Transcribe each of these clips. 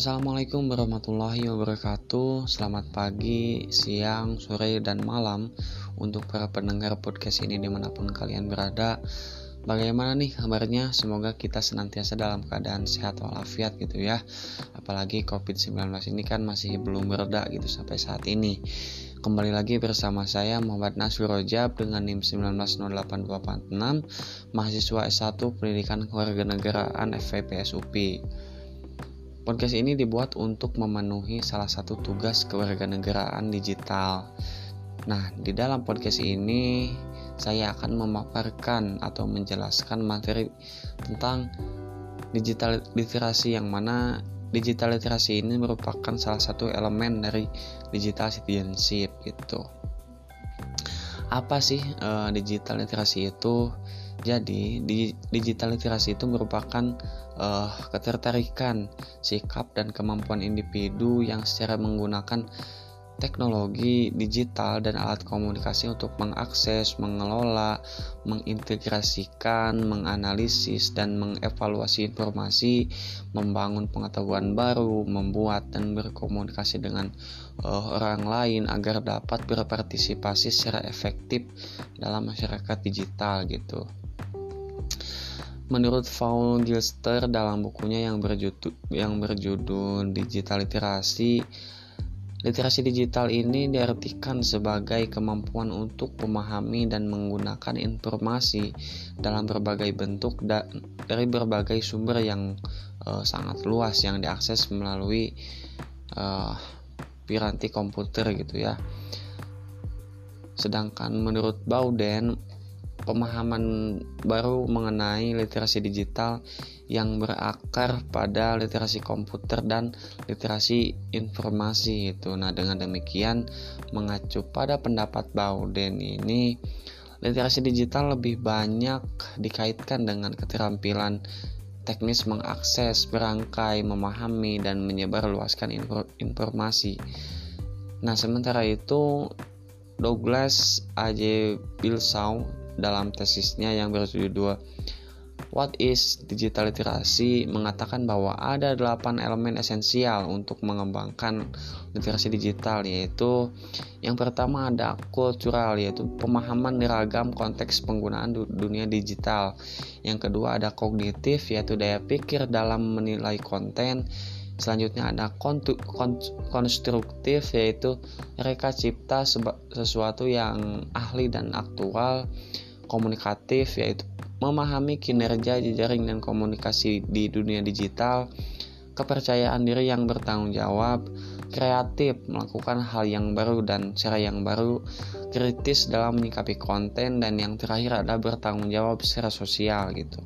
Assalamualaikum warahmatullahi wabarakatuh. Selamat pagi, siang, sore, dan malam Untuk para pendengar podcast ini di mana pun kalian berada. Bagaimana nih kabarnya? Semoga kita senantiasa dalam keadaan sehat walafiat gitu ya. Apalagi COVID-19 ini kan masih belum bereda gitu sampai saat ini. Kembali lagi bersama saya Muhammad Nasir Rojab dengan NIM 1908246 Mahasiswa S1 Pendidikan Kewarganegaraan FVP SUP Podcast ini dibuat untuk memenuhi salah satu tugas kewarganegaraan digital. Nah, di dalam podcast ini saya akan memaparkan atau menjelaskan materi tentang digital literasi yang mana digital literasi ini merupakan salah satu elemen dari digital citizenship gitu. Apa sih uh, digital literasi itu? Jadi, digital literasi itu merupakan uh, ketertarikan, sikap, dan kemampuan individu yang secara menggunakan teknologi digital dan alat komunikasi untuk mengakses, mengelola, mengintegrasikan, menganalisis, dan mengevaluasi informasi, membangun pengetahuan baru, membuat dan berkomunikasi dengan uh, orang lain agar dapat berpartisipasi secara efektif dalam masyarakat digital gitu. Menurut Paul Gilster dalam bukunya yang berjudul, yang berjudul Digital Literasi, literasi digital ini diartikan sebagai kemampuan untuk memahami dan menggunakan informasi dalam berbagai bentuk da dari berbagai sumber yang uh, sangat luas yang diakses melalui uh, piranti komputer gitu ya. Sedangkan menurut Bowden pemahaman baru mengenai literasi digital yang berakar pada literasi komputer dan literasi informasi itu. Nah, dengan demikian mengacu pada pendapat Bauden ini literasi digital lebih banyak dikaitkan dengan keterampilan teknis mengakses, berangkai, memahami dan menyebarluaskan informasi. Nah, sementara itu Douglas A.J. Bilsau dalam tesisnya yang berjudul What is Digital Literasi mengatakan bahwa ada delapan elemen esensial untuk mengembangkan literasi digital yaitu yang pertama ada kultural yaitu pemahaman ragam konteks penggunaan dunia digital. Yang kedua ada kognitif yaitu daya pikir dalam menilai konten. Selanjutnya ada konstruktif yaitu reka cipta sesuatu yang ahli dan aktual komunikatif yaitu memahami kinerja jejaring dan komunikasi di dunia digital, kepercayaan diri yang bertanggung jawab, kreatif melakukan hal yang baru dan cara yang baru, kritis dalam menyikapi konten dan yang terakhir adalah bertanggung jawab secara sosial gitu.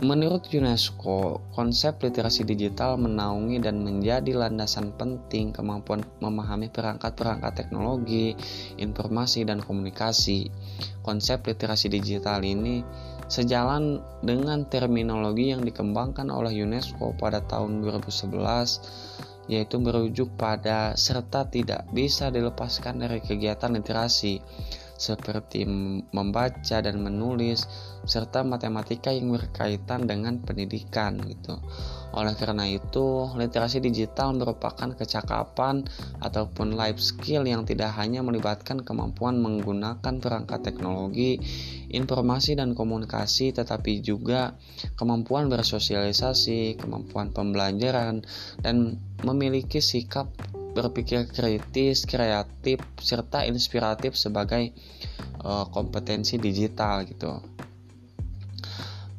Menurut UNESCO, konsep literasi digital menaungi dan menjadi landasan penting kemampuan memahami perangkat-perangkat teknologi, informasi, dan komunikasi. Konsep literasi digital ini sejalan dengan terminologi yang dikembangkan oleh UNESCO pada tahun 2011 yaitu merujuk pada serta tidak bisa dilepaskan dari kegiatan literasi seperti membaca dan menulis serta matematika yang berkaitan dengan pendidikan gitu. Oleh karena itu, literasi digital merupakan kecakapan ataupun life skill yang tidak hanya melibatkan kemampuan menggunakan perangkat teknologi, informasi dan komunikasi tetapi juga kemampuan bersosialisasi, kemampuan pembelajaran dan memiliki sikap berpikir kritis, kreatif, serta inspiratif sebagai uh, kompetensi digital gitu.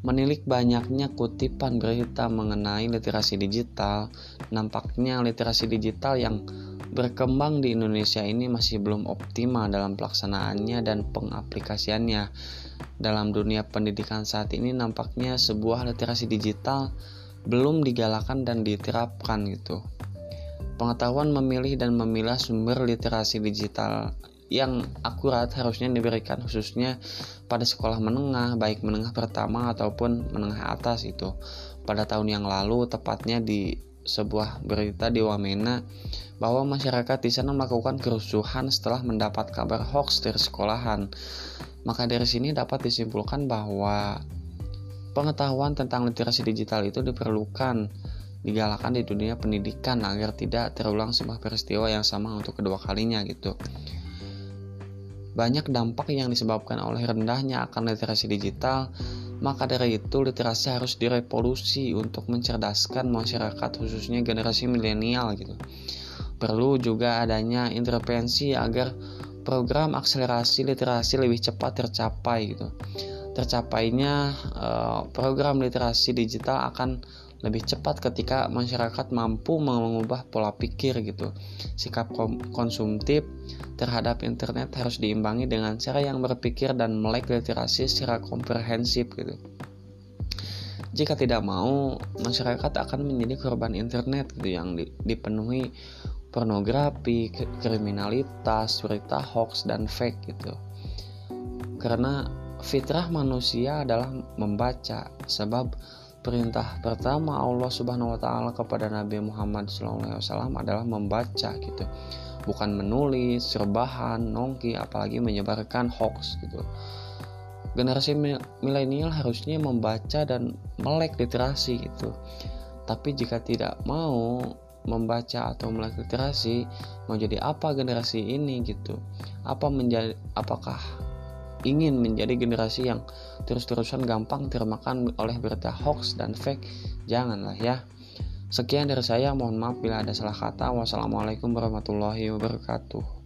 Menilik banyaknya kutipan berita mengenai literasi digital, nampaknya literasi digital yang berkembang di Indonesia ini masih belum optimal dalam pelaksanaannya dan pengaplikasiannya. Dalam dunia pendidikan saat ini nampaknya sebuah literasi digital belum digalakan dan diterapkan gitu. Pengetahuan memilih dan memilah sumber literasi digital yang akurat harusnya diberikan khususnya pada sekolah menengah, baik menengah pertama ataupun menengah atas itu. Pada tahun yang lalu, tepatnya di sebuah berita di Wamena bahwa masyarakat di sana melakukan kerusuhan setelah mendapat kabar hoax dari sekolahan. Maka dari sini dapat disimpulkan bahwa pengetahuan tentang literasi digital itu diperlukan digalakan di dunia pendidikan agar tidak terulang sebuah peristiwa yang sama untuk kedua kalinya gitu. Banyak dampak yang disebabkan oleh rendahnya akan literasi digital, maka dari itu literasi harus direvolusi untuk mencerdaskan masyarakat khususnya generasi milenial gitu. Perlu juga adanya intervensi agar program akselerasi literasi lebih cepat tercapai gitu. Tercapainya eh, program literasi digital akan lebih cepat ketika masyarakat mampu mengubah pola pikir gitu. Sikap konsumtif terhadap internet harus diimbangi dengan cara yang berpikir dan melek literasi secara komprehensif gitu. Jika tidak mau, masyarakat akan menjadi korban internet gitu yang dipenuhi pornografi, kriminalitas, berita hoax dan fake gitu. Karena fitrah manusia adalah membaca sebab perintah pertama Allah Subhanahu wa taala kepada Nabi Muhammad SAW adalah membaca gitu. Bukan menulis, serbahan, nongki apalagi menyebarkan hoax gitu. Generasi milenial harusnya membaca dan melek literasi gitu. Tapi jika tidak mau membaca atau melek literasi, mau jadi apa generasi ini gitu? Apa menjadi apakah ingin menjadi generasi yang terus-terusan gampang termakan oleh berita hoax dan fake, janganlah ya. Sekian dari saya, mohon maaf bila ada salah kata. Wassalamualaikum warahmatullahi wabarakatuh.